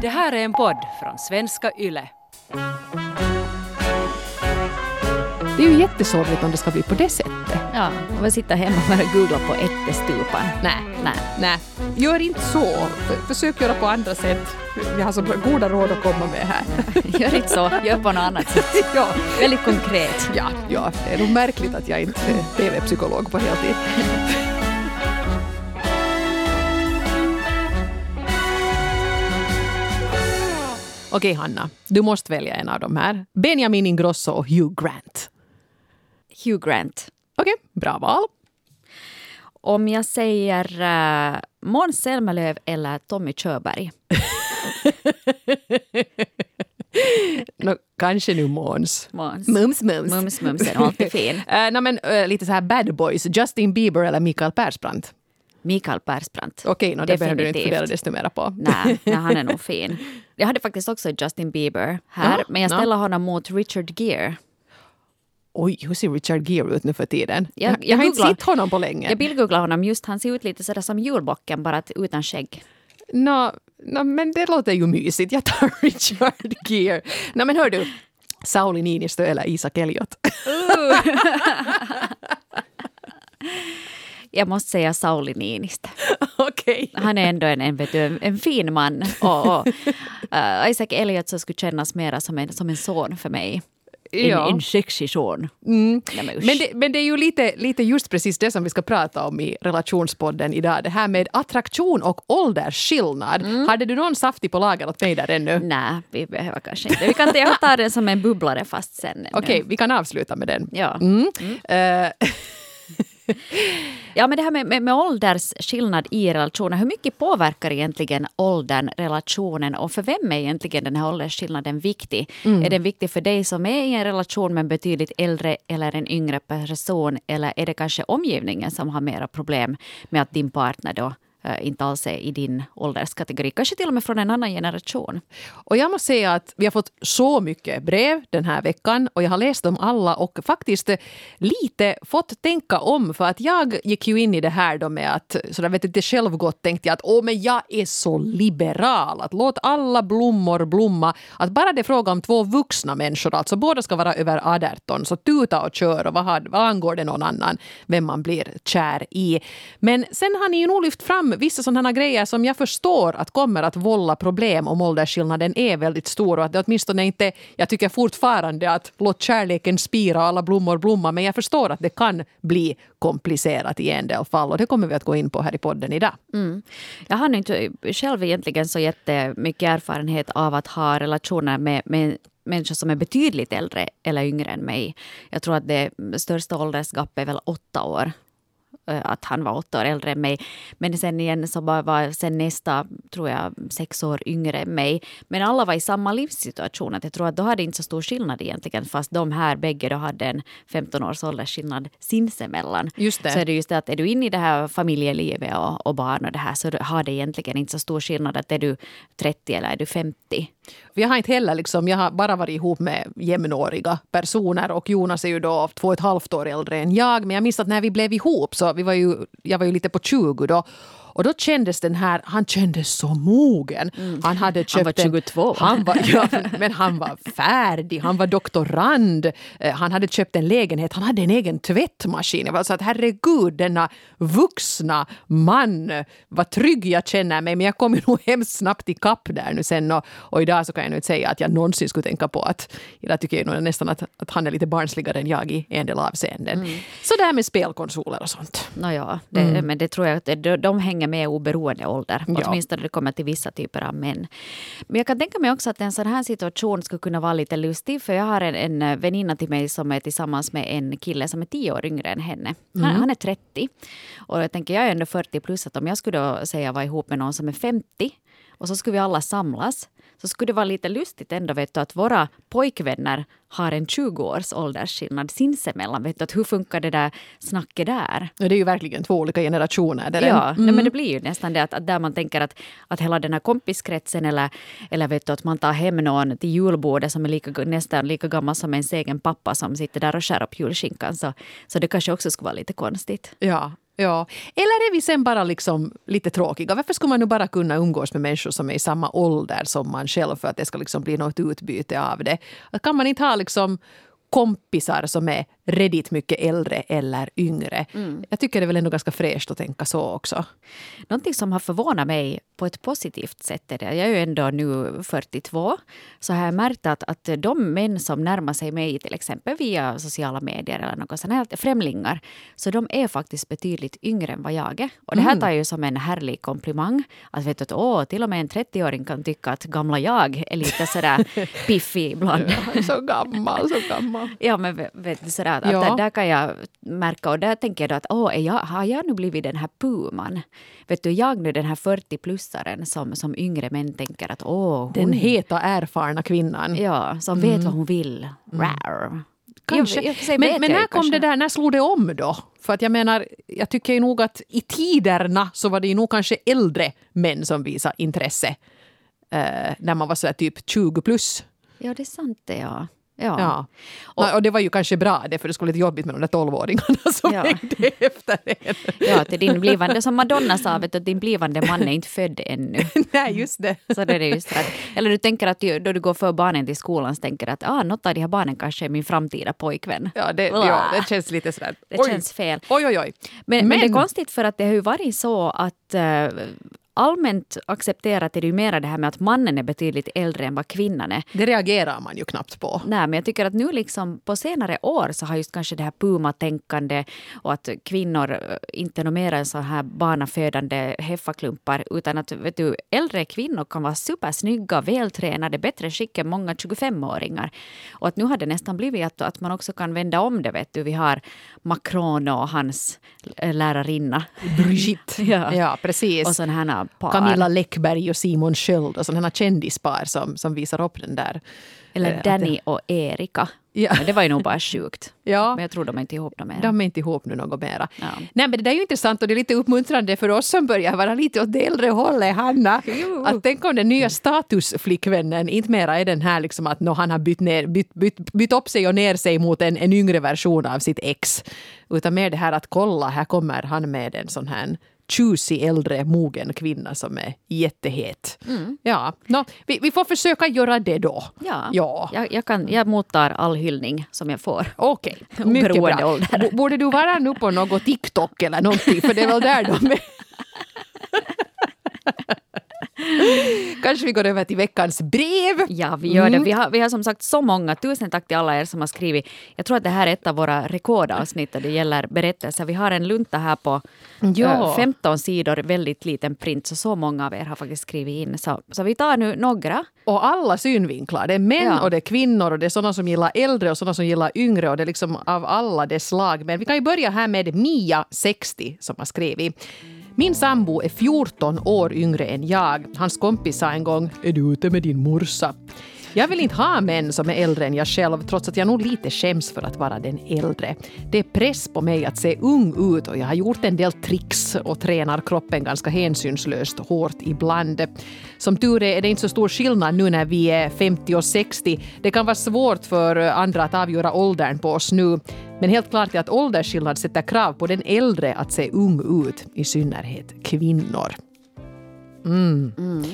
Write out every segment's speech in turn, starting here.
Det här är en podd från svenska YLE. Det är ju jättesorgligt om det ska bli på det sättet. Ja, och vi sitter hemma och bara googlar på ättestupan. Nej, Nej. nej. Gör inte så. Försök göra på andra sätt. Vi har så goda råd att komma med här. Gör inte så, gör på något annat sätt. ja, Väldigt konkret. ja, ja, det är nog märkligt att jag inte är TV-psykolog på heltid. Okej, Hanna. Du måste välja en av de här. Benjamin Ingrosso och Hugh Grant. Hugh Grant. Okej, bra val. Om jag säger uh, Måns Zelmerlöw eller Tommy Körberg. Nå, kanske nu Måns. Måns. Mums, mums. Mums, mums är alltid fin. Uh, nej, men, uh, lite så här bad boys. Justin Bieber eller Mikael Persbrandt. Mikael Persbrandt. Okej, no, det behöver du inte fundera desto mera på. Nej, nej, han är nog fin. Jag hade faktiskt också Justin Bieber här, Ja, men jag ja. ställer honom mot Richard Gere. Oj, hur ser Richard Gere ut nu för tiden? Jag- Jag, jag har inte googlar- sett honom på länge. Jag bildgooglade honom just, han ser ut lite sådär som julbocken, bara att utan skägg. Nå, nå, men det låter ju mysigt. Jag tar Richard Gere. Nå, men hör du. Sauli Niinistö eller Isak Elliot? Jag måste säga Sauli Niinistö. Okej. Han är ändå en, en, vet du, en, en fin man. Och, och, uh, Isaac Elliot så skulle kännas mer som en, som en son för mig. En, Ja. en sexig son. Nej, men usch. Men det, men det är ju lite, lite just precis det som vi ska prata om i relationspodden idag. Det här med attraktion och åldersskillnad. Mm. Hade du någon saftig på lager åt mig där ännu? Nej, vi behöver kanske inte. Vi kan tar den som en bubblare fast sen. Okej, vi kan avsluta med den. Ja. Mm. Eh, ja, men det här med, med, med åldersskillnad i relationer. Hur mycket påverkar egentligen åldern relationen och för vem är egentligen den här åldersskillnaden viktig? Är den viktig för dig som är i en relation med en betydligt äldre eller en yngre person eller är det kanske omgivningen som har mera problem med att din partner då Eh, inte alls är i din ålderskategori, kanske till och med från en annan generation. Och jag måste säga att vi har fått så mycket brev den här veckan och jag har läst dem alla och faktiskt eh, lite fått tänka om för att jag gick ju in i det här då med att sådär vet inte självgott tänkte jag att åh men jag är så liberal att låt alla blommor blomma att bara det är fråga om två vuxna människor alltså båda ska vara över 18 så tuta och kör och vad, vad angår det någon annan vem man blir kär i. Men sen har ni ju nog lyft fram vissa sådana grejer som jag förstår att kommer att vålla problem om åldersskillnaden är väldigt stor och att det åtminstone inte, jag tycker fortfarande att låt kärleken spira och alla blommor blomma men jag förstår att det kan bli komplicerat i en del fall och det kommer vi att gå in på här i podden idag. Mm. Jag har inte själv egentligen så jättemycket erfarenhet av att ha relationer med, med människor som är betydligt äldre eller yngre än mig. Jag tror att det största åldersgapet är väl åtta år. Eh, Att han var åtta år äldre än mig. Men sen igen så var, var sen nästa, tror jag, sex år yngre än mig. Men alla var i samma livssituation. Att jag tror att då hade inte så stor skillnad egentligen. Fast de här bägge då hade en 15 års åldersskillnad sinsemellan. Just det. Så är det just det att är du inne i det här familjelivet och, och barn och det här så har det egentligen inte så stor skillnad att är du 30 eller är du 50. Jag har inte heller liksom, jag har bara varit ihop med jämnåriga personer och Jonas är ju då två och ett halvt år äldre än jag. Men jag minns att när vi blev ihop så vi var ju, jag var ju lite på 20 då. Och då kändes den här, han kändes så mogen. Han hade köpt Mm. var en- 22. Han var, ja, men han var färdig, han var doktorand, eh, han hade köpt en lägenhet, han hade en egen tvättmaskin. Jag var så att herregud, denna vuxna man, vad trygg jag känner mig. Men jag kom ju nog hemskt snabbt ikapp där nu sen och, och idag så kan jag nu inte säga att jag någonsin skulle tänka på att, idag tycker jag nog nästan att, att han är lite barnsligare än jag i en del avseenden. Så det här med spelkonsoler och sånt. Nåja, det, men det tror jag att de, de hänger med oberoende ålder. Ja. Åtminstone det kommer till vissa typer av män. Men jag kan tänka mig också att en sån här situation skulle kunna vara lite lustig. För jag har en, en väninna till mig som är tillsammans med en kille som är tio år yngre än henne. Han, han är 30. Och jag tänker, jag är ändå 40 plus. Att om jag skulle då säga vara ihop med någon som är 50 och så skulle vi alla samlas så skulle det vara lite lustigt ändå vet du, att våra pojkvänner har en 20 års åldersskillnad sinsemellan. Vet du, att hur funkar det där snacket där? Det är ju verkligen två olika generationer. Det Ja, det. nej, men det blir ju nästan det att, att där man tänker att, att hela den här kompiskretsen eller, eller vet du, att man tar hem någon till julbordet som är lika, nästan lika gammal som ens egen pappa som sitter där och skär upp julskinkan. Så, så det kanske också skulle vara lite konstigt. Ja, Ja. Eller är vi sen bara liksom lite tråkiga? Varför skulle man nu bara kunna umgås med människor som är i samma ålder som man själv för att det ska liksom bli något utbyte av det? Kan man inte ha liksom kompisar som är redigt mycket äldre eller yngre. Mm. Jag tycker det är väl ändå ganska fräscht att tänka så också. Någonting som har förvånat mig på ett positivt sätt är det, jag är ju ändå nu 42, så har jag märkt att, att de män som närmar sig mig till exempel via sociala medier eller något sånt här, främlingar, så de är faktiskt betydligt yngre än vad jag är. Och det här mm. tar jag ju som en härlig komplimang. Att vet att åh, till och med en 30-åring kan tycka att gamla jag är lite sådär piffig ibland. Ja, så gammal, så gammal. Ja, men vet du, sådär att, ja. att där kan jag märka och där tänker jag då att åh, jag, har jag nu blivit den här puman? Vet du, jag nu den här 40-plussaren som, som yngre män tänker att åh. Hon... Den heta erfarna kvinnan. Ja, som mm. vet vad hon vill. Mm. Kanske. Jag, jag men, men när kom kanske. det där, när slog det om då? För att jag menar, jag tycker ju nog att i tiderna så var det ju nog kanske äldre män som visade intresse. Eh, när man var så typ 20 plus. Ja, det är sant det ja. Ja. ja. Och, och, det var ju kanske bra det, för det skulle vara lite jobbigt med de där tolvåringarna som ja. hängde efter en. Ja, till din blivande, som Madonna sa, vet du, att din blivande man är inte född ännu. Nej, just det. Så det är just att, eller du tänker att du, då du går för barnen till skolan så tänker att ah, något av de här barnen kanske är min framtida pojkvän. Ja, det, ja, det känns lite sådär. Det oj. känns fel. Oj, oj, oj. Men, men, men det är konstigt för att det har ju varit så att uh, allmänt accepterat är det ju mera det här med att mannen är betydligt äldre än vad kvinnan är. Det reagerar man ju knappt på. Nej, men jag tycker att nu liksom på senare år så har just kanske det här puma-tänkande och att kvinnor eh, inte är mera en sån här barnafödande heffaklumpar utan att vet du, äldre kvinnor kan vara supersnygga, vältränade, bättre skick än många 25-åringar. Och att nu har det nästan blivit att, att man också kan vända om det. Vet du. Vi har Macron och hans eh, lärarinna. Brigitte. ja. ja, precis. Och sådana par. Camilla Läckberg och Simon Sköld och sådana kändispar som, som visar upp den där. Eller äh, Danny och Erika. Ja. Men det var ju nog bara sjukt. Ja. Men jag tror de är inte ihop mer. De är inte ihop nu något mera. Ja. Nej men det där är ju intressant och det är lite uppmuntrande för oss som börjar vara lite åt det äldre hållet, Hanna. Jo. Att tänk om den nya statusflickvännen inte mera är den här liksom att no, han har bytt, ner, bytt, bytt, bytt upp sig och ner sig mot en, en yngre version av sitt ex. Utan mer det här att kolla, här kommer han med en sån här tjusig äldre mogen kvinna som är jättehet. Mm. Ja, no, vi, vi, får försöka göra det då. Ja, ja. Jag, jag, kan, jag mottar all hyllning som jag får. Okej, okay. mycket bra. Ålder. Borde du vara nu på något TikTok eller någonting? För det är väl där de är. Kanske vi går över till veckans brev. Ja, vi gör det. Mm. Vi har, vi har som sagt så många. Tusen tack till alla er som har skrivit. Jag tror att det här är ett av våra rekordavsnitt det gäller berättelser. Vi har en lunta här på ja. 15 sidor, väldigt liten print. Så så många av er har faktiskt skrivit in. Så, så vi tar nu några. Och alla synvinklar. Det är män ja. och det är kvinnor och det är sådana som gillar äldre och sådana som gillar yngre. Och det är liksom av alla dess slag. Men vi kan ju börja här med Mia, 60, som har skrivit. Min sambo är 14 år yngre än jag. Hans kompis sa en gång “Är du ute med din morsa?” Jag vill inte ha män som är äldre än jag själv trots att jag nog lite skäms för att vara den äldre. Det är press på mig att se ung ut och jag har gjort en del tricks och tränar kroppen ganska hänsynslöst hårt ibland. Som tur är är det inte så stor skillnad nu när vi är 50 och 60. Det kan vara svårt för andra att avgöra åldern på oss nu. Men helt klart är att åldersskillnad sätter krav på den äldre att se ung ut, i synnerhet kvinnor. Mm. Mm.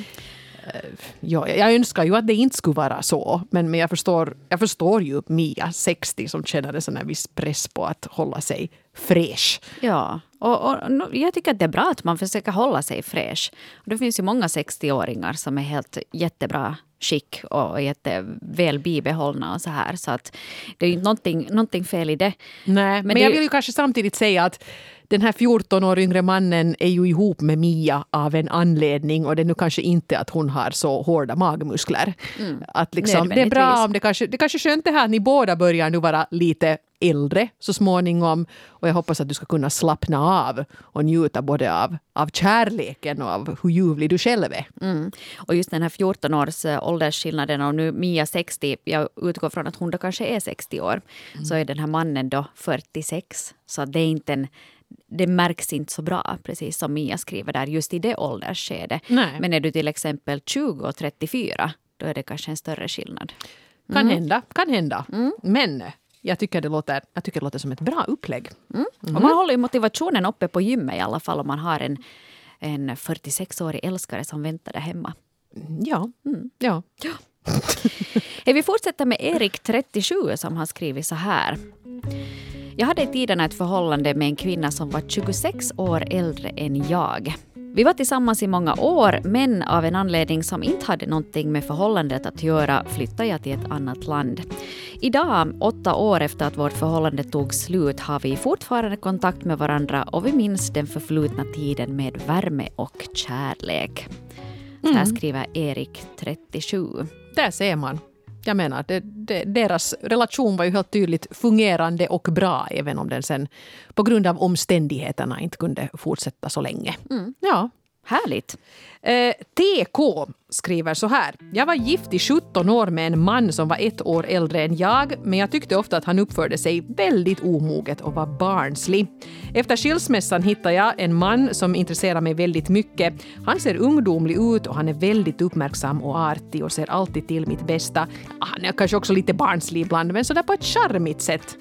Ja, jag önskar ju att det inte skulle vara så, men, men jag, förstår, jag förstår ju Mia, 60, som känner en sån här viss press på att hålla sig fräsch. Ja, och, och, jag tycker att det är bra att man försöker hålla sig fräsch. Det finns ju många 60-åringar som är helt jättebra skick och jätteväl bibehållna och så här. Så att det är ju någonting, någonting fel i det. Nej, men, men jag vill ju kanske samtidigt säga att den här 14 år yngre mannen är ju ihop med Mia av en anledning och det är nu kanske inte att hon har så hårda magmuskler. Mm. Att liksom, det är bra om det kanske, det kanske är skönt det här att ni båda börjar nu vara lite äldre så småningom. Och jag hoppas att du ska kunna slappna av och njuta både av, av kärleken och av hur ljuvlig du själv är. Mm. Och just den här 14 års eh, åldersskillnaden och nu Mia 60, jag utgår från att hon då kanske är 60 år, mm. så är den här mannen då 46. Så det är inte en det märks inte så bra, precis som Mia skriver där, just i det åldersskedet. Men är du till exempel 20 och 34, då är det kanske en större skillnad. Kan mm. hända, kan hända. Mm. Men jag tycker, det låter, jag tycker det låter som ett bra upplägg. Mm. Och man håller ju motivationen uppe på gymmet i alla fall om man har en, en 46-årig älskare som väntar där hemma. Ja. ja. Hej, Vi fortsätter med Erik, 37, som har skrivit så här. Jag hade i tiden ett förhållande med en kvinna som var 26 år äldre än jag. Vi var tillsammans i många år, men av en anledning som inte hade någonting med förhållandet att göra flyttade jag till ett annat land. Idag, åtta år efter att vårt förhållande tog slut, har vi fortfarande kontakt med varandra och vi minns den förflutna tiden med värme och kärlek. Så här skriver Erik, 37. Där ser man. Jag menar, det, det, deras relation var ju helt tydligt fungerande och bra även om den sen på grund av omständigheterna inte kunde fortsätta så länge. Ja. Härligt. Eh, TK skriver så här. Jag var gift i 17 år med en man som var ett år äldre än jag, men jag tyckte ofta att han uppförde sig väldigt omoget och var barnslig. Efter skilsmässan hittade jag en man som intresserar mig väldigt mycket. Han ser ungdomlig ut och han är väldigt uppmärksam och artig och ser alltid till mitt bästa. Ah, han är kanske också lite barnslig ibland, men sådär på ett charmigt sätt.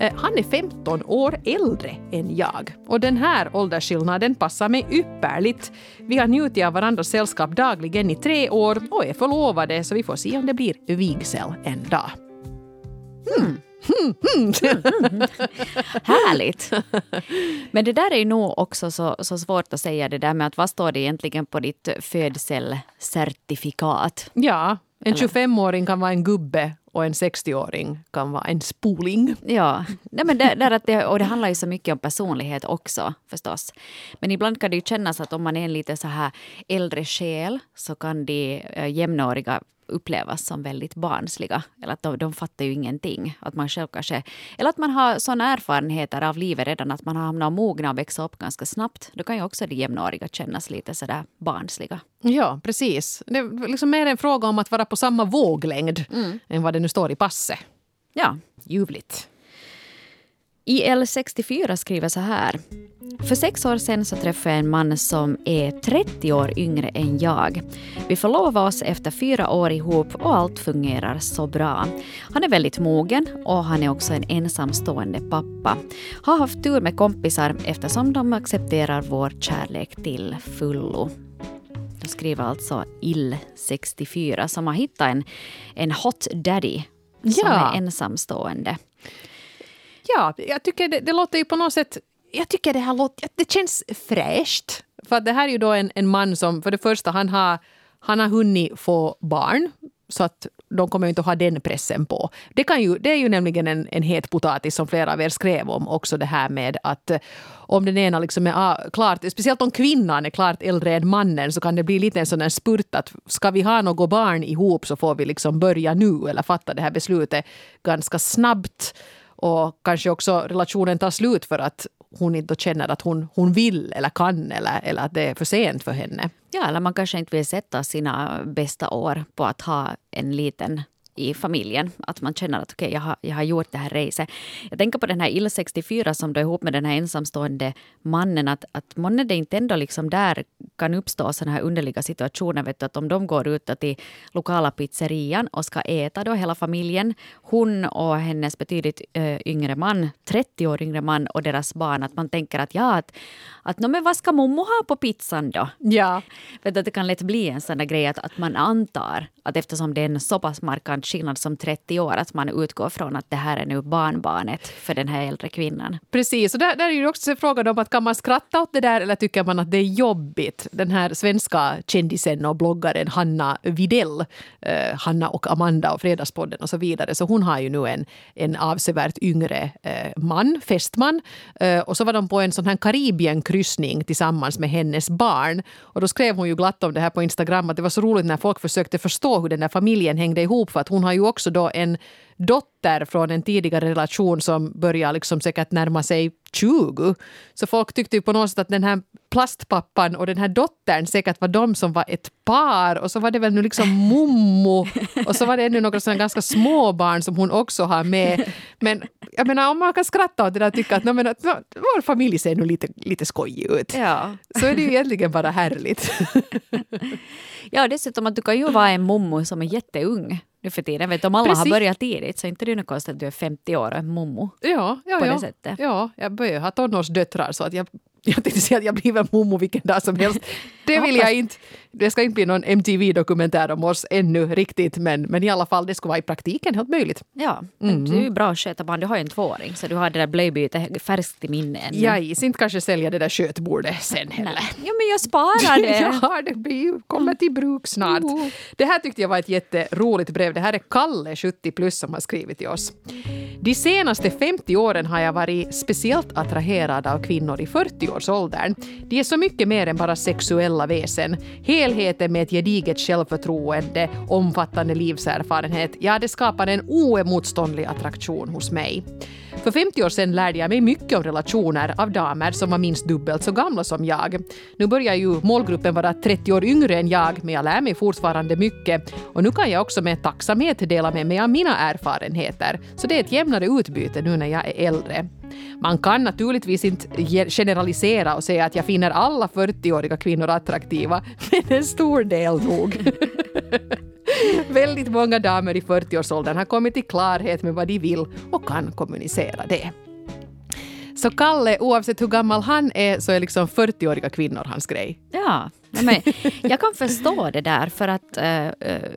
Eh, Han är 15 år äldre än jag. Och den här åldersskillnaden passar mig ypperligt. Vi har njutit av varandras sällskap dagligen i tre år och är förlovade så vi får se om det blir vigsel en dag. Härligt. Men det där är ju nog också så, så svårt att säga det där med att vad står det egentligen på ditt födselcertifikat? Ja, en Eller- 25-åring kan vara en gubbe och en 60-åring kan vara en spoling. Ja, Nej, men det, där att det, och det handlar ju så mycket om personlighet också förstås. Men ibland kan det ju kännas att om man är en lite så här äldre själ så kan de eh, jämnåriga upplevas som väldigt barnsliga. Eller att de, de fattar ju ingenting. Att man själv kanske, eller att man har sådana erfarenheter av livet redan att man har hamnat och mogna och växa upp ganska snabbt. Då kan ju också de jämnåriga kännas lite sådär barnsliga. Ja, precis. Det är liksom mer en fråga om att vara på samma våglängd än vad det nu står i passet. Ja, Ljuvligt. IL64 skriver så här. För sex år sedan så träffade jag en man som är 30 år yngre än jag. Vi förlovade oss efter fyra år ihop och allt fungerar så bra. Han är väldigt mogen och han är också en ensamstående pappa. Har haft tur med kompisar eftersom de accepterar vår kärlek till fullo. Då skriver alltså IL64 som har hittat en, en hot daddy som Ja. är ensamstående. Ja, jag tycker det, det låter ju på något sätt... Jag tycker det här låter... Det känns fräscht. För att det här är ju då en, en man som, för det första, han har, han har hunnit få barn. Så att de kommer ju inte att ha den pressen på. Det, kan ju, det är ju nämligen en, en het potatis som flera av er skrev om också det här med att eh, om den ena liksom är ah, klart, speciellt om kvinnan är klart äldre än mannen så kan det bli lite en sån där spurt att ska vi ha något barn ihop så får vi liksom börja nu eller fatta det här beslutet ganska snabbt. Och kanske också relationen tar slut för att hon inte känner att hon, hon vill eller kan eller, eller att det är för sent för henne. Ja, eller man kanske inte vill sätta sina bästa år på att ha en liten i familjen. Att man känner att okej, jag, har, jag har gjort det här racet. Jag tänker på den här IL64 som då är ihop med den här ensamstående mannen. Att, att månne det inte ändå liksom där kan uppstå sådana här underliga situationer. Vet du, att om de går ut till lokala pizzerian och ska äta då hela familjen. Hon och hennes betydligt ö, yngre man, 30 år yngre man och deras barn. Att man tänker att ja, att, att no, men vad ska mommo ha på pizzan då? Ja. Vet du, att det kan lätt bli en sån där grej att, att man antar att eftersom det är en så pass markant skillnad som 30 år att man utgår från att det här är nu barnbarnet för den här äldre kvinnan. Precis, och där, där är ju också frågan om att kan man skratta åt det där eller tycker man att det är jobbigt? Den här svenska kändisen och bloggaren Hanna Videll, eh, Hanna och Amanda och Fredagspodden och så vidare, så hon har ju nu en, en avsevärt yngre eh, man, fästman. Eh, och så var de på en sån här Karibienkryssning tillsammans med hennes barn. Och då skrev hon ju glatt om det här på Instagram att det var så roligt när folk försökte förstå hur den där familjen hängde ihop för att hon har ju också då en dotter från en tidigare relation som börjar liksom säkert närma sig 20. Så folk tyckte ju på något sätt att den här plastpappan och den här dottern säkert var de som var ett par och så var det väl nu liksom mommo och så var det ännu några sådana ganska små barn som hon också har med. Men jag menar om man kan skratta åt det där och tycka att, "Nå, men, att nå, vår familj ser nu lite, lite skojig ut. Ja. Så är det ju egentligen bara härligt. ja, dessutom att du kan ju vara en mommo som är jätteung. Nu för tiden. Vet, om alla Precis. har börjat tidigt så är inte det något konstigt att du är 50 år och är mommo. Ja, ja, På det ja. sättet. ja, jag börjar ha tonårsdöttrar så att jag, jag tänkte säga att jag blir väl mommo vilken dag som helst. Det vill jag inte. Det ska inte bli någon MTV-dokumentär om oss ännu riktigt men, men i alla fall det skulle vara i praktiken helt möjligt. Ja, men du är bra att sköta barn. Du har ju en tvååring så du har det där blöjbytet färskt i minne ännu. Jag is inte kanske sälja det där köttbordet sen heller. Ja, men jag sparar det. ja, det blir kommer till bruk snart. Det här tyckte jag var ett jätteroligt brev. Det här är Kalle, 70 plus, som har skrivit till oss. De senaste 50 åren har jag varit speciellt attraherad av kvinnor i 40-årsåldern. De är så mycket mer än bara sexuella väsen. Helheten med ett gediget självförtroende, omfattande livserfarenhet, ja, det skapar en oemotståndlig attraktion hos mig. För 50 år sedan lärde jag mig mycket om relationer av damer som var minst dubbelt så gamla som jag. Nu börjar ju målgruppen vara 30 år yngre än jag, men jag lär mig fortfarande mycket. Och nu kan jag också med tacksamhet dela med mig av mina erfarenheter. Så det är ett jämnare utbyte nu när jag är äldre. Man kan naturligtvis inte generalisera och säga att jag finner alla 40-åriga kvinnor attraktiva, men en stor del nog. Väldigt många damer i 40-årsåldern har kommit till klarhet med vad de vill och kan kommunicera det. Så Kalle, oavsett hur gammal han är, så är liksom 40-åriga kvinnor hans grej. Ja, men jag kan förstå det där för att eh, eh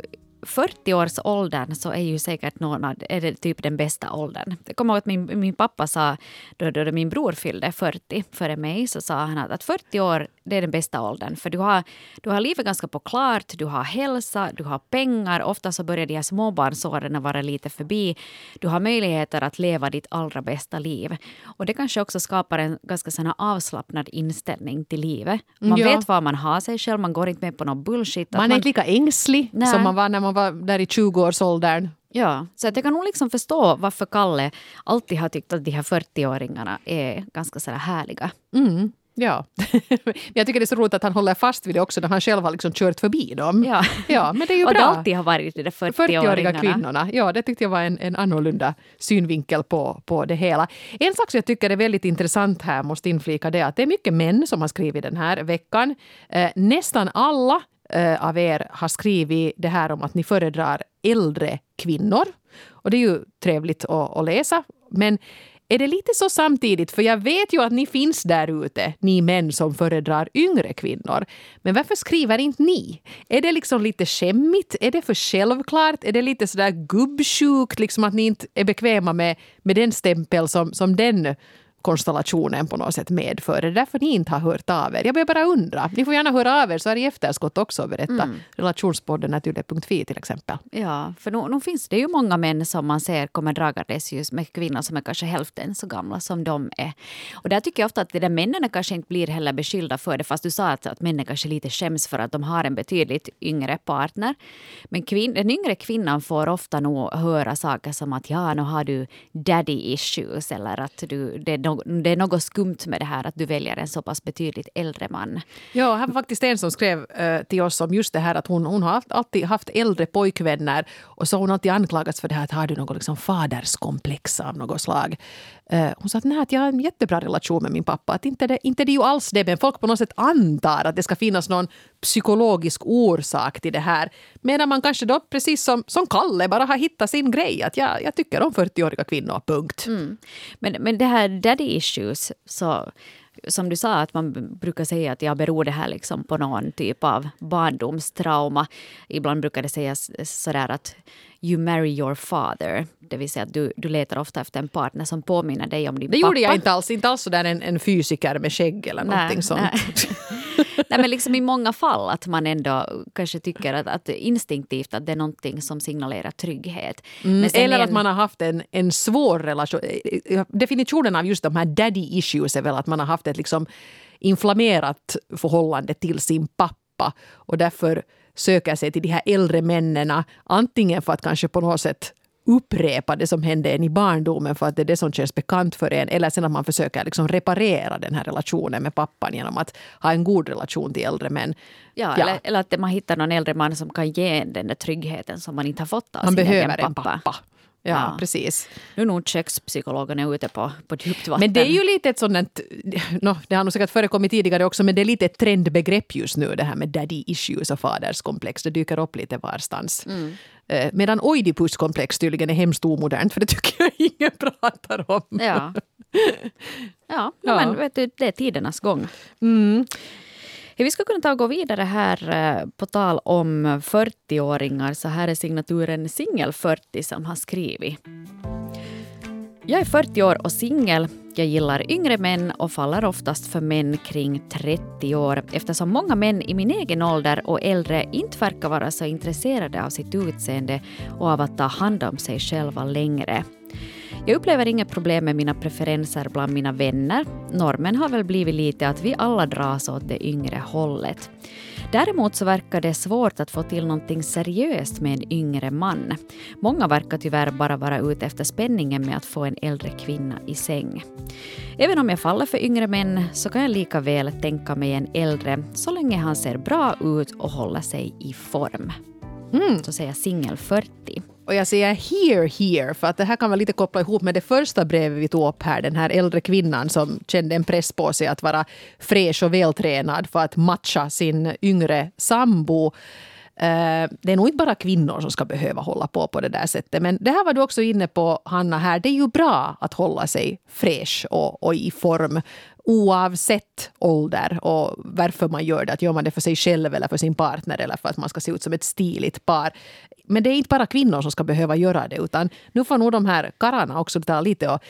40-årsåldern så är ju säkert någon av, är det typ den bästa åldern. Jag kommer ihåg att min, min pappa sa, då, då min bror fyllde 40 före mig, så sa han att, att 40 år det är den bästa åldern. För du har, du har livet ganska på klart, du har hälsa, du har pengar. Ofta så börjar de här småbarnsåren vara lite förbi. Du har möjligheter att leva ditt allra bästa liv. Och det kanske också skapar en ganska sån här avslappnad inställning till livet. Man Ja. vet vad man har sig själv, man går inte med på någon bullshit. Man är inte lika ängslig Nej. som man var när man var där i 20-årsåldern. Ja, så att jag kan nog liksom förstå varför Kalle alltid har tyckt att de här 40-åringarna är ganska sådär härliga. Mm, ja. Jag tycker det är så roligt att han håller fast vid det också när han själv har liksom kört förbi dem. Ja. ja men det är ju och det bra. alltid har varit de där 40-åriga 40-åringarna. kvinnorna. Ja, det tyckte jag var en, en annorlunda synvinkel på, på det hela. En sak som jag tycker är väldigt intressant här, måste inflika det, att det är mycket män som har skrivit den här veckan. Eh, nästan alla eh, av er har skrivit det här om att ni föredrar äldre kvinnor. Och det är ju trevligt att, att läsa. Men är det lite så samtidigt? För jag vet ju att ni finns där ute, ni män som föredrar yngre kvinnor. Men varför skriver inte ni? Är det liksom lite skämmigt? Är det för självklart? Är det lite sådär gubbsjukt, liksom att ni inte är bekväma med, med den stämpel som, som den konstellationen på något sätt medför. Det är därför ni inte har hört av er. Jag börjar bara undra. Ni får gärna höra av er så här i efterskott också och berätta. Mm. Relationspodden naturligt.fi till exempel. Ja, för nu, nu finns det ju många män som man ser kommer dragandes just med kvinnor som är kanske hälften så gamla som de är. Och där tycker jag ofta att de där männen kanske inte blir heller beskyllda för det, fast du sa att, att männen kanske lite skäms för att de har en betydligt yngre partner. Men kvin, den yngre kvinnan får ofta nog höra saker som att ja, nu har du daddy issues eller att du, det, det är något skumt med det här att du väljer en så pass betydligt äldre man. Ja, här var faktiskt en som skrev eh, till oss om just det här att hon, hon har alltid haft äldre pojkvänner och så har hon alltid anklagats för det här att har du något liksom faderskomplex av något slag. Eh, hon sa att nej, att jag har en jättebra relation med min pappa. Att inte det, inte det är ju alls det, men folk på något sätt antar att det ska finnas någon psykologisk orsak till det här. Medan man kanske då, precis som, som Kalle, bara har hittat sin grej. Att jag, jag tycker om 40-åriga kvinnor, punkt. Mm. Men, men det här daddy issues, så, som du sa att man brukar säga att jag beror det här liksom på någon typ av barndomstrauma. Ibland brukar det sägas sådär att you marry your father. Det vill säga att du, du letar ofta efter en partner som påminner dig om din Det pappa. gjorde jag inte alls. Inte alls sådär en, en fysiker med skägg eller någonting sånt. Nej. nej, men liksom i många fall att man ändå kanske tycker att, att instinktivt att det är någonting som signalerar trygghet. Sen Eller är att en- man har haft en, en svår relation. Eh, Definitionen av just de här daddy issues är väl att man har haft ett liksom inflammerat förhållande till sin pappa och därför söker sig till de här äldre männen antingen för att kanske på något sätt upprepa det som hände en i barndomen för att det är det som känns bekant för en eller sen att man försöker liksom reparera den här relationen med pappan genom att ha en god relation till äldre män. Ja, Ja. Eller, eller att man hittar någon äldre man som kan ge en den där tryggheten som man inte har fått av Man sin behöver egen en pappa. Ja, Ja. precis. Nu är nog kökspsykologen är ute på, på djupt vatten. Men det är ju lite ett sådant, no, det har nog säkert förekommit tidigare också, men det är lite ett trendbegrepp just nu det här med daddy issues och faderskomplex. Det dyker upp lite varstans. Mm. Eh, Medan oidipuskomplex tydligen är hemskt omodernt, för det tycker jag ingen pratar om. Ja. Ja, Ja. men vet du, det är tidernas gång. Mm. Vi ska kunna ta och gå vidare här eh, på tal om 40-åringar. Så här är signaturen Singel 40 som har skrivit. Jag är 40 år och singel. Jag gillar yngre män och faller oftast för män kring 30 år eftersom många män i min egen ålder och äldre inte verkar vara så intresserade av sitt utseende och av att ta hand om sig själva längre. Jag upplever inga problem med mina preferenser bland mina vänner. Normen har väl blivit lite att vi alla dras åt det yngre hållet. Däremot så verkar det svårt att få till någonting seriöst med en yngre man. Många verkar tyvärr bara vara ute efter spänningen med att få en äldre kvinna i säng. Även om jag faller för yngre män så kan jag lika väl tänka mig en äldre så länge han ser bra ut och håller sig i form. Så säger singel 40. Och jag säger here, here, för att det här kan vara lite koppla ihop med det första brevet vi tog upp här. Den här äldre kvinnan som kände en press på sig att vara fräsch och vältränad för att matcha sin yngre sambo. Eh, det är nog inte bara kvinnor som ska behöva hålla på på det där sättet. Men det här var du också inne på, Hanna. här. Det är ju bra att hålla sig fräsch och, och i form oavsett ålder och varför man gör det. Att gör man det för sig själv eller för sin partner eller för att man ska se ut som ett stiligt par. Men det är inte bara kvinnor som ska behöva göra det utan nu får nog de här karlarna också ta lite och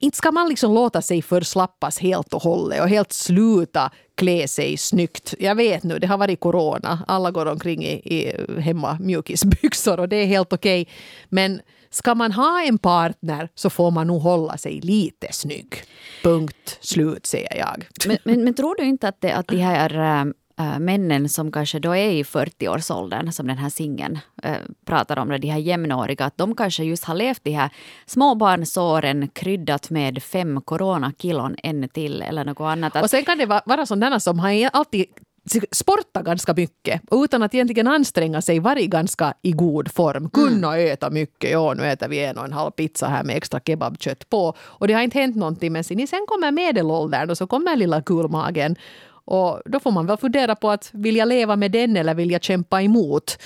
inte ska man liksom låta sig förslappas helt och hållet och helt sluta klä sig snyggt. Jag vet nu, det har varit corona. Alla går omkring i, i hemma mjukisbyxor och det är helt okej. Men ska man ha en partner så får man nog hålla sig lite snygg. Punkt slut, säger jag. Men, men, men tror du inte att, det, att de här eh, äh, männen som kanske då är i 40-årsåldern, som den här singeln äh, pratar om, de här jämnåriga, att de kanske just har levt de här småbarnsåren kryddat med fem coronakilon ännu till eller något annat. Att, Och sen kan det va- vara sådana som har alltid sportat ganska mycket och utan att egentligen anstränga sig varit ganska i god form. Kunna äta mycket. Ja, nu äter vi en och en halv pizza här med extra kebabkött på. Och det har inte hänt någonting. Men sen kommer medelåldern och så kommer lilla kulmagen. Och då får man väl fundera på att vill jag leva med den eller vill jag kämpa emot?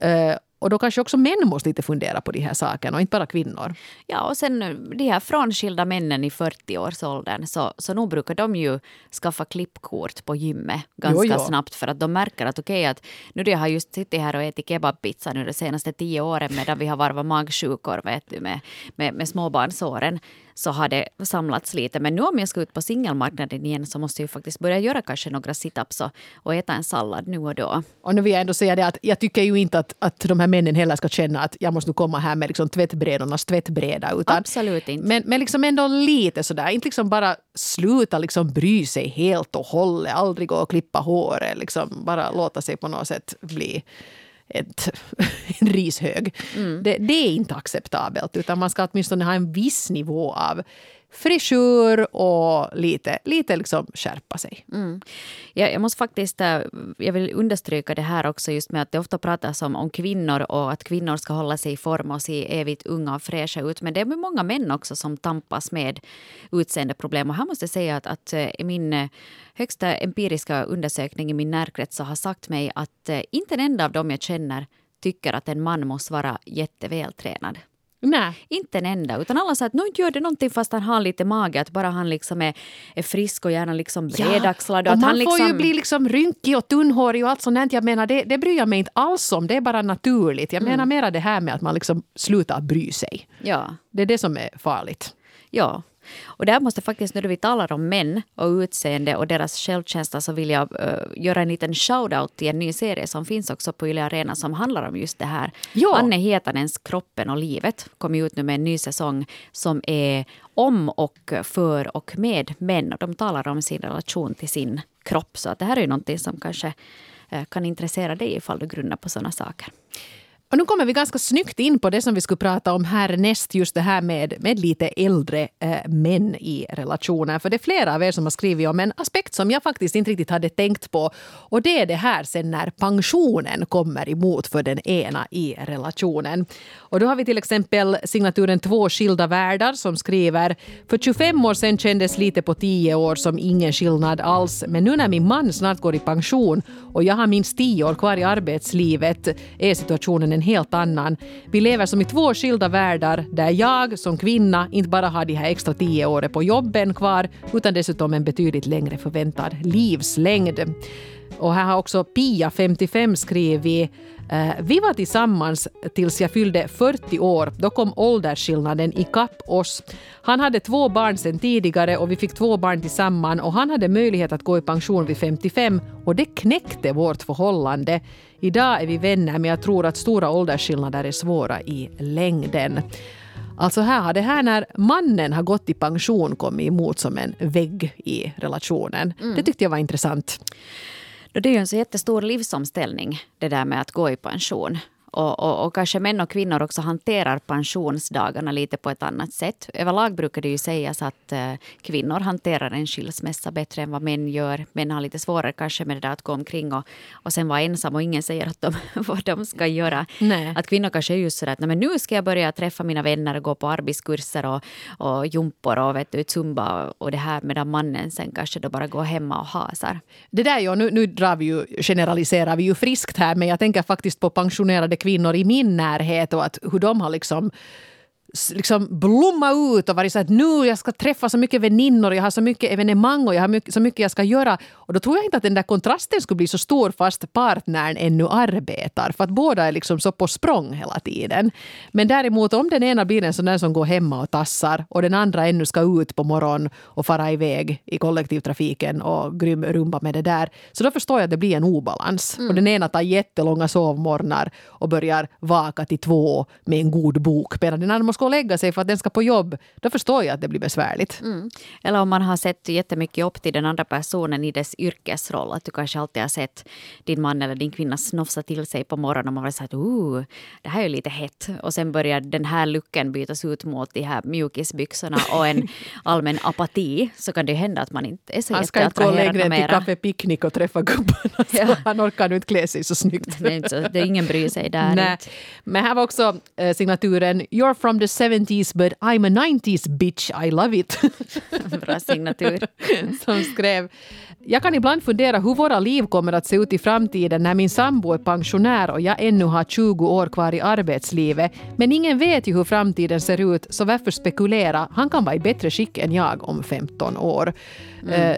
Eh, och då kanske också män måste lite fundera på de här sakerna och inte bara kvinnor. ja, och sen eh, de här frånskilda männen i 40-årsåldern, så, så nog brukar de ju skaffa klippkort på gymmet ganska Jo, jo. snabbt för att de märker att okej, att nu jag har just suttit här och ätit kebabpizza nu de senaste tio åren medan vi har varvat magsjukor vet du, med, med, med småbarnsåren så har det samlats lite. Men nu om jag ska ut på singelmarknaden igen så måste jag ju faktiskt börja göra kanske några situps och, och äta en sallad nu och då. Och nu vill jag ändå säga det att jag tycker ju inte att, att de här männen heller ska känna att jag måste nu komma här med liksom tvättbrädornas tvättbräda. Utan, Absolut inte. Men, men liksom ändå lite sådär, inte liksom bara sluta liksom bry sig helt och hållet, aldrig gå och klippa håret, liksom bara låta sig på något sätt bli ett, en rishög. Det, det är inte acceptabelt utan man ska åtminstone ha en viss nivå av frisyr och lite, lite liksom skärpa sig. Mm. Jag, jag måste faktiskt eh, jag vill understryka det här också just med att det ofta pratas om, om kvinnor och att kvinnor ska hålla sig i form och se evigt unga och fräscha ut. Men det är många män också som tampas med utseendeproblem. Och här måste jag säga att, att eh, min eh, högsta empiriska undersökning i min närkrets så har sagt mig att inte en enda av dem jag känner tycker att en man måste vara jättevältränad. Nej. Inte en enda, utan alla säger att inte gör det någonting fast han har lite mage, att bara han liksom är, är frisk och gärna liksom bredaxlad. och att man han liksom, får ju bli liksom rynkig och tunnhårig och allt sånt. där. Jag menar, det, det bryr jag mig inte alls om. Det är bara naturligt. Jag menar mera det här med att man liksom slutar bry sig. Ja, Det är det som är farligt. ja. Och där måste faktiskt, när vi talar om män och utseende och deras självkänsla så vill jag uh, göra en liten shout-out till en ny serie som finns också på Yle Arena som handlar om just det här. Ja. Anne Hietanens Kroppen och livet kom ut nu med en ny säsong som är om och för och med män. Och de talar om sin relation till sin kropp. Så att det här är ju någonting som kanske eh, kan intressera dig ifall du grunnar på sådana saker. Och nu kommer vi ganska snyggt in på det som vi skulle prata om härnäst, just det här med, med lite äldre eh, män i relationer. För det är flera av er som har skrivit om en aspekt som jag faktiskt inte riktigt hade tänkt på. Och det är det här sen när pensionen kommer emot för den ena i relationen. Och då har vi till exempel signaturen Två skilda världar som skriver För 25 år sedan kändes lite på 10 år som ingen skillnad alls. Men nu när min man snart går i pension och jag har minst 10 år kvar i arbetslivet är situationen en helt annan. Vi lever som i två skilda världar där jag som kvinna inte bara har de här extra tio åren på jobben kvar utan dessutom en betydligt längre förväntad livslängd. Och här har också Pia, 55, skrivit eh, vi var tillsammans tills jag fyllde 40 år. Då kom åldersskillnaden ikapp oss. Han hade två barn sedan tidigare och vi fick två barn tillsammans och han hade möjlighet att gå i pension vid 55 och det knäckte vårt förhållande. Idag är vi vänner men jag tror att stora åldersskillnader är svåra i längden. Alltså här har det här när mannen har gått i pension kommit emot som en vägg i relationen. Mm. Det tyckte jag var intressant. Det är ju en så jättestor livsomställning det där med att gå i pension. Och, och, och, kanske män och kvinnor också hanterar pensionsdagarna lite på ett annat sätt. Överlag brukar det ju sägas att uh, kvinnor hanterar en skilsmässa bättre än vad män gör. Män har lite svårare kanske med det där att gå omkring och, och sen vara ensam och ingen säger att de, vad de ska göra. Nej. Att kvinnor kanske är just sådär att men nu ska jag börja träffa mina vänner och gå på arbetskurser och, och jumpor och vet du, zumba och det här medan mannen sen kanske då bara går hemma och hasar. Det där ja, nu, nu drar vi ju, generaliserar vi ju friskt här men jag tänker faktiskt på pensionerade kvinnor kvinnor i min närhet och att hur de har liksom liksom blomma ut och varit så att nu jag ska träffa så mycket väninnor, jag har så mycket evenemang och jag har mycket, så mycket jag ska göra. Och då tror jag inte att den där kontrasten skulle bli så stor fast partnern ännu arbetar. För att båda är liksom så på språng hela tiden. Men däremot om den ena blir en sån där som går hemma och tassar och den andra ännu ska ut på morgonen och fara iväg i kollektivtrafiken och grym rumba med det där. Så då förstår jag att det blir en obalans. Mm. Och den ena tar jättelånga sovmorgnar och börjar vaka till två med en god bok medan den andra måste gå och lägga sig för att den ska på jobb, då förstår jag att det blir besvärligt. Mm. Eller om man har sett jättemycket upp till den andra personen i dess yrkesroll. Att du kanske alltid har sett din man eller din kvinna snofsa till sig på morgonen och man har sagt uh, det här är ju lite hett. Och sen börjar den här lucken bytas ut mot de här mjukisbyxorna och en allmän apati. Så kan det hända att man inte är så Han ska inte gå längre till Café Picknick och träffa gubbarna. Ja. Han orkar inte klä sig så snyggt. Det är, inte så, det är ingen bryr sig där. Nej. Men här var också eh, signaturen You're from the 70s but I'm a 90s bitch, I love it. Bra signatur. Som skrev jag kan ibland fundera hur våra liv kommer att se ut i framtiden när min sambo är pensionär och jag ännu har 20 år kvar i arbetslivet. Men ingen vet ju hur framtiden ser ut, så varför spekulera? Han kan vara i bättre skick än jag om 15 år. Mm. Eh,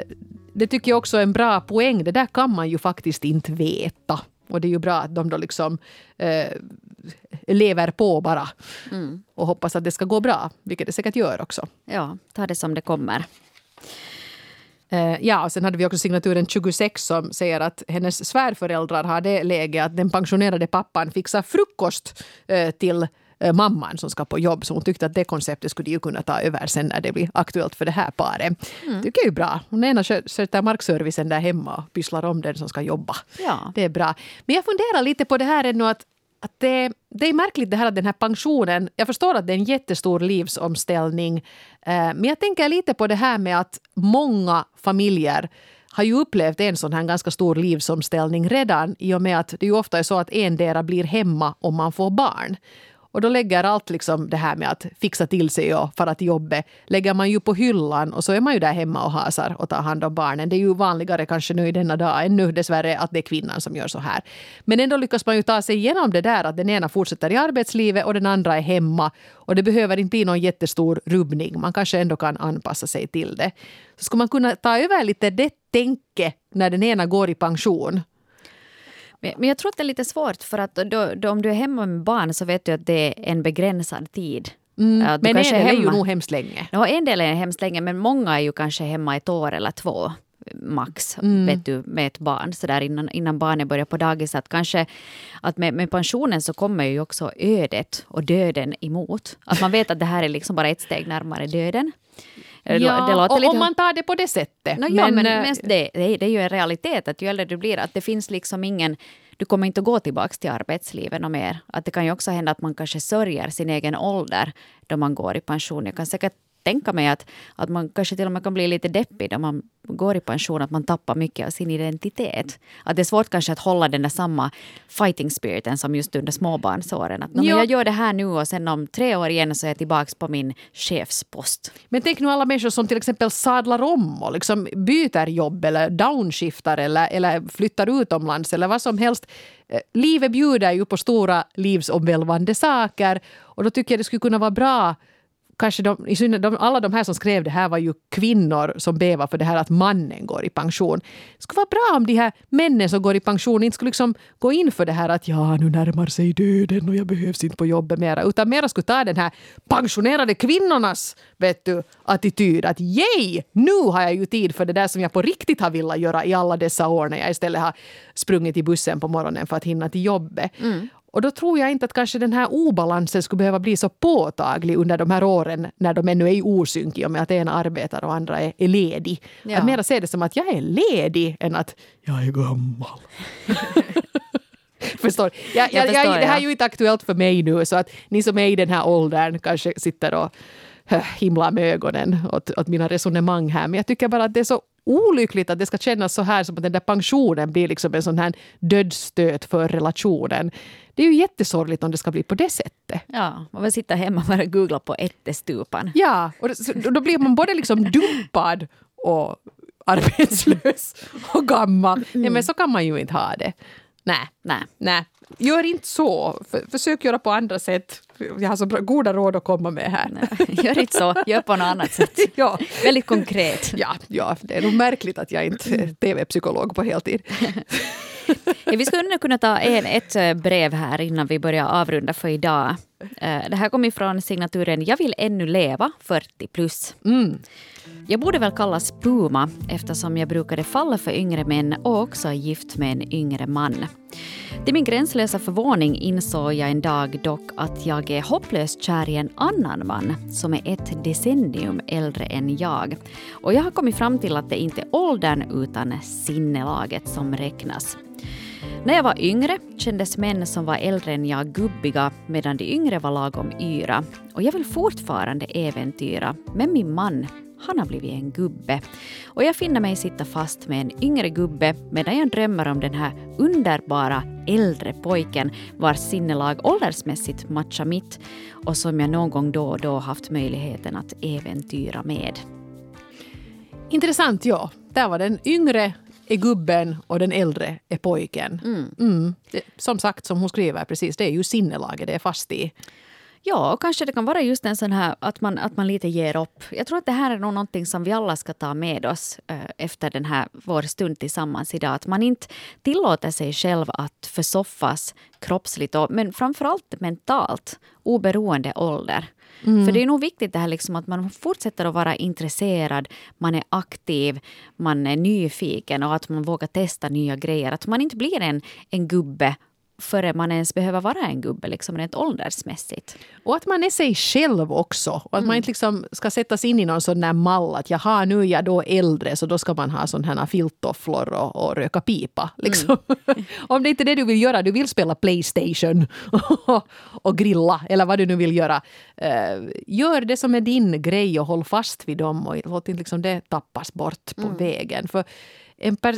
det tycker jag också är en bra poäng. Det där kan man ju faktiskt inte veta. Och det är ju bra att de då liksom eh, lever på bara mm. och hoppas att det ska gå bra, vilket det säkert gör också. Ja, ta det som det kommer. Uh, ja, och sen hade vi också signaturen 26 som säger att hennes svärföräldrar har det läget att den pensionerade pappan fixar frukost uh, till uh, mamman som ska på jobb. Så hon tyckte att det konceptet skulle ju kunna ta över sen när det blir aktuellt för det här paret. Mm. tycker är bra. Hon ena sköter markservicen där hemma och pysslar om den som ska jobba. Ja. Det är bra. Men jag funderar lite på det här ännu att att det, det är märkligt det här att den här pensionen, jag förstår att det är en jättestor livsomställning, eh, men jag tänker lite på det här med att många familjer har ju upplevt en sån här ganska stor livsomställning redan i och med att det ju ofta är så att endera blir hemma om man får barn. Och då lägger allt liksom det här med att fixa till sig och fara till jobbet lägger man ju på hyllan och så är man ju där hemma och hasar och tar hand om barnen. Det är ju vanligare kanske nu i denna dag ännu dessvärre att det är kvinnan som gör så här. Men ändå lyckas man ju ta sig igenom det där att den ena fortsätter i arbetslivet och den andra är hemma. Och det behöver inte bli någon jättestor rubbning. Man kanske ändå kan anpassa sig till det. Så ska man kunna ta över lite det tänke när den ena går i pension men jag tror att det är lite svårt för att då, då, om du är hemma med barn så vet du att det är en begränsad tid. Mm, men en del är, är ju nog hemskt länge. Ja, en del är hemskt länge men många är ju kanske hemma ett år eller två max mm. vet du, med ett barn så där innan, innan barnet börjar på dagis. Att kanske att med, med pensionen så kommer ju också ödet och döden emot. Att man vet att det här är liksom bara ett steg närmare döden. Ja, och lite... om man tar det på det sättet. No, men, ja, men, men det, det, är ju en realitet att ju äldre du blir, att det finns liksom ingen du kommer inte att gå tillbaka till arbetslivet och mer. Att det kan ju också hända att man kanske sörjer sin egen ålder då man går i pension. Jag kan säkert tänka mig att, att man kanske till och med kan bli lite deppig när man går i pension, att man tappar mycket av sin identitet. Att det är svårt kanske att hålla den där samma fighting spiriten som just under småbarnsåren. Att, ja. jag gör det här nu och sen om tre år igen så är jag tillbaka på min chefspost. Men tänk nu alla människor som till exempel sadlar om och liksom byter jobb eller downshiftar eller, eller flyttar utomlands eller vad som helst. Eh, livet bjuder ju på stora livsomvälvande saker och då tycker jag det skulle kunna vara bra kanske de, i synnerhet de, alla de här som skrev det här var ju kvinnor som bävar för det här att mannen går i pension. Det skulle vara bra om de här männen som går i pension inte skulle liksom gå in för det här att ja, nu närmar sig döden och jag behövs inte på jobbet mera. Utan mera skulle ta den här pensionerade kvinnornas vet du, attityd. Att yay, nu har jag ju tid för det där som jag på riktigt har velat göra i alla dessa år när jag istället har sprungit i bussen på morgonen för att hinna till jobbet. Mm. Och då tror jag inte att kanske den här obalansen skulle behöva bli så påtaglig under de här åren när de ännu är i osynk i och med att ena arbetar och andra är, är ledig. Ja. Att mera se det som att jag är ledig än att jag är gammal. förstår. Jag, jag, jag, förstår jag, det här är ju inte aktuellt för mig nu så att ni som är i den här åldern kanske sitter och himlar med ögonen åt, åt mina resonemang här. Men jag tycker bara att det är så olyckligt att det ska kännas så här som att den där pensionen blir liksom en sån här dödsstöt för relationen. Det är ju jättesorgligt om det ska bli på det sättet. Ja, man vill sitta hemma och bara googla på ättestupan. Ja, och då blir man både liksom dumpad och arbetslös och gammal. Mm. Nej, men så kan man ju inte ha det. Nej, nej, nej. Gör inte så. För, försök göra på andra sätt. Jag har så bra, goda råd att komma med här. Nej, gör inte så, gör på något annat sätt. ja. Väldigt konkret. Ja, ja, det är nog märkligt att jag inte är tv-psykolog på heltid. vi skulle kunna ta en, ett eh, brev här innan vi börjar avrunda för idag. Eh, det här kommer från signaturen Jag vill ännu leva 40 plus. Mm. Jag borde väl kallas Puma eftersom jag brukade falla för yngre män och också är gift med en yngre man. Till min gränslösa förvåning insåg jag en dag dock att jag är hopplöst kär i en annan man som är ett decennium äldre än jag. Och jag har kommit fram till att det inte är åldern utan sinnelaget som räknas. När jag var yngre kändes män som var äldre än jag gubbiga medan de yngre var lagom yra. Och jag vill fortfarande äventyra, men min man han har blivit en gubbe. Och jag finner mig sitta fast med en yngre gubbe medan jag drömmer om den här underbara äldre pojken vars sinnelag åldersmässigt matchar mitt och som jag någon gång då och då haft möjligheten att äventyra med. Intressant, ja. Där var den yngre är gubben och den äldre är pojken. Mm. Mm. Det, som sagt, som hon skriver, precis, det är ju sinnelaget det är fast i. Ja, kanske det kan vara just en sån här att man, att man lite ger upp. Jag tror att det här är nog någonting som vi alla ska ta med oss eh, efter den här vår stund tillsammans idag. Att man inte tillåter sig själv att försoffas kroppsligt och, men framförallt mentalt oberoende ålder. Mm. För det är nog viktigt det här liksom att man fortsätter att vara intresserad, man är aktiv, man är nyfiken och att man vågar testa nya grejer. Att man inte blir en, en gubbe före man ens behöver vara en gubbe liksom rent åldersmässigt. Och att man är sig själv också. Och att mm. man inte liksom ska sättas in i någon sån där mall att jaha, nu är jag då äldre så då ska man ha sån här filttofflor och, och röka pipa. Liksom. Mm. Om det inte är det du vill göra, du vill spela Playstation och grilla eller vad du nu vill göra. Uh, gör det som är din grej och håll fast vid dem och låt inte liksom det tappas bort på mm. vägen. För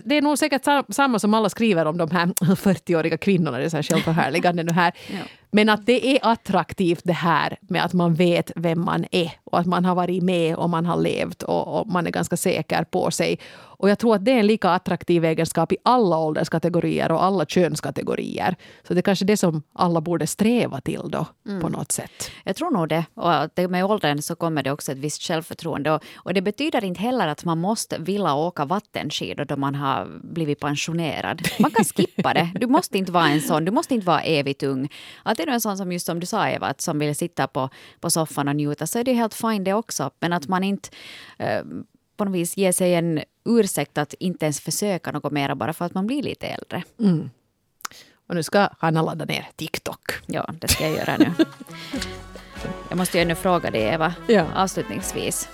det är nog säkert samma som alla skriver om de här 40-åriga kvinnorna, det är så här självförhärligande nu här. Ja. Men att det är attraktivt det här med att man vet vem man är och att man har varit med och man har levt och, och, man är ganska säker på sig. Och jag tror att det är en lika attraktiv egenskap i alla ålderskategorier och alla könskategorier. Så det är kanske det som alla borde sträva till då mm. på något sätt. Jag tror nog det. Och med åldern så kommer det också ett visst självförtroende. Och, och det betyder inte heller att man måste vilja åka vattenskidor då man har blivit pensionerad. Man kan skippa det. Du måste inte vara en sån. Du måste inte vara evigt ung. Att är du en sån som just som du sa Eva, att som vill sitta på, på soffan och njuta så är det helt fine det också. Men att man inte eh, på något vis ger sig en ursäkt att inte ens försöka något mer bara för att man blir lite äldre. Mm. Och nu ska Hanna ladda ner TikTok. Ja, det ska jag göra nu. jag måste ju ännu fråga dig Eva, ja. avslutningsvis.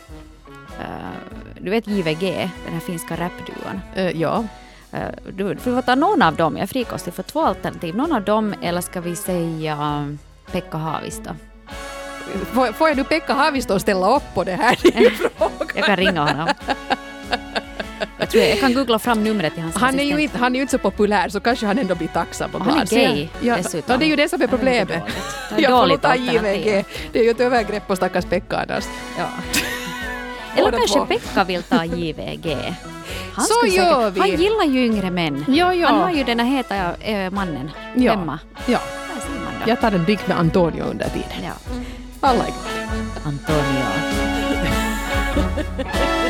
Uh, du vet JVG, den här finska rapduon? Uh, ja. Eh, Du, du får ta någon av dem, jag är frikostig för två alternativ. Någon av dem eller ska vi säga Pekka Haavisto? Får, får jag nu Pekka Haavisto att ställa upp på det här? Är frågan. Jag kan ringa honom. Jag, tror jag, jag kan googla fram numret till hans Han är, ju assistent. inte, han är ju inte så populär så kanske han ändå blir tacksam Han är han ser- gay ja, dessutom. Ja, det är ju det som är Det är problemet. dåligt. Det är dåligt alternativ. Det är ju ett övergrepp på stackars Pekka annars. Ja. Eller Båda kanske två. Pekka vill ta JVG. Han Så skulle gör vi. Han gillar ju yngre män. Ja, ja. Han har ju den här heta äh, mannen Ja. hemma. Ja, Där ser man då. jag tar en drink med Antonio under tiden. Ja. Alla är glada. Antonio.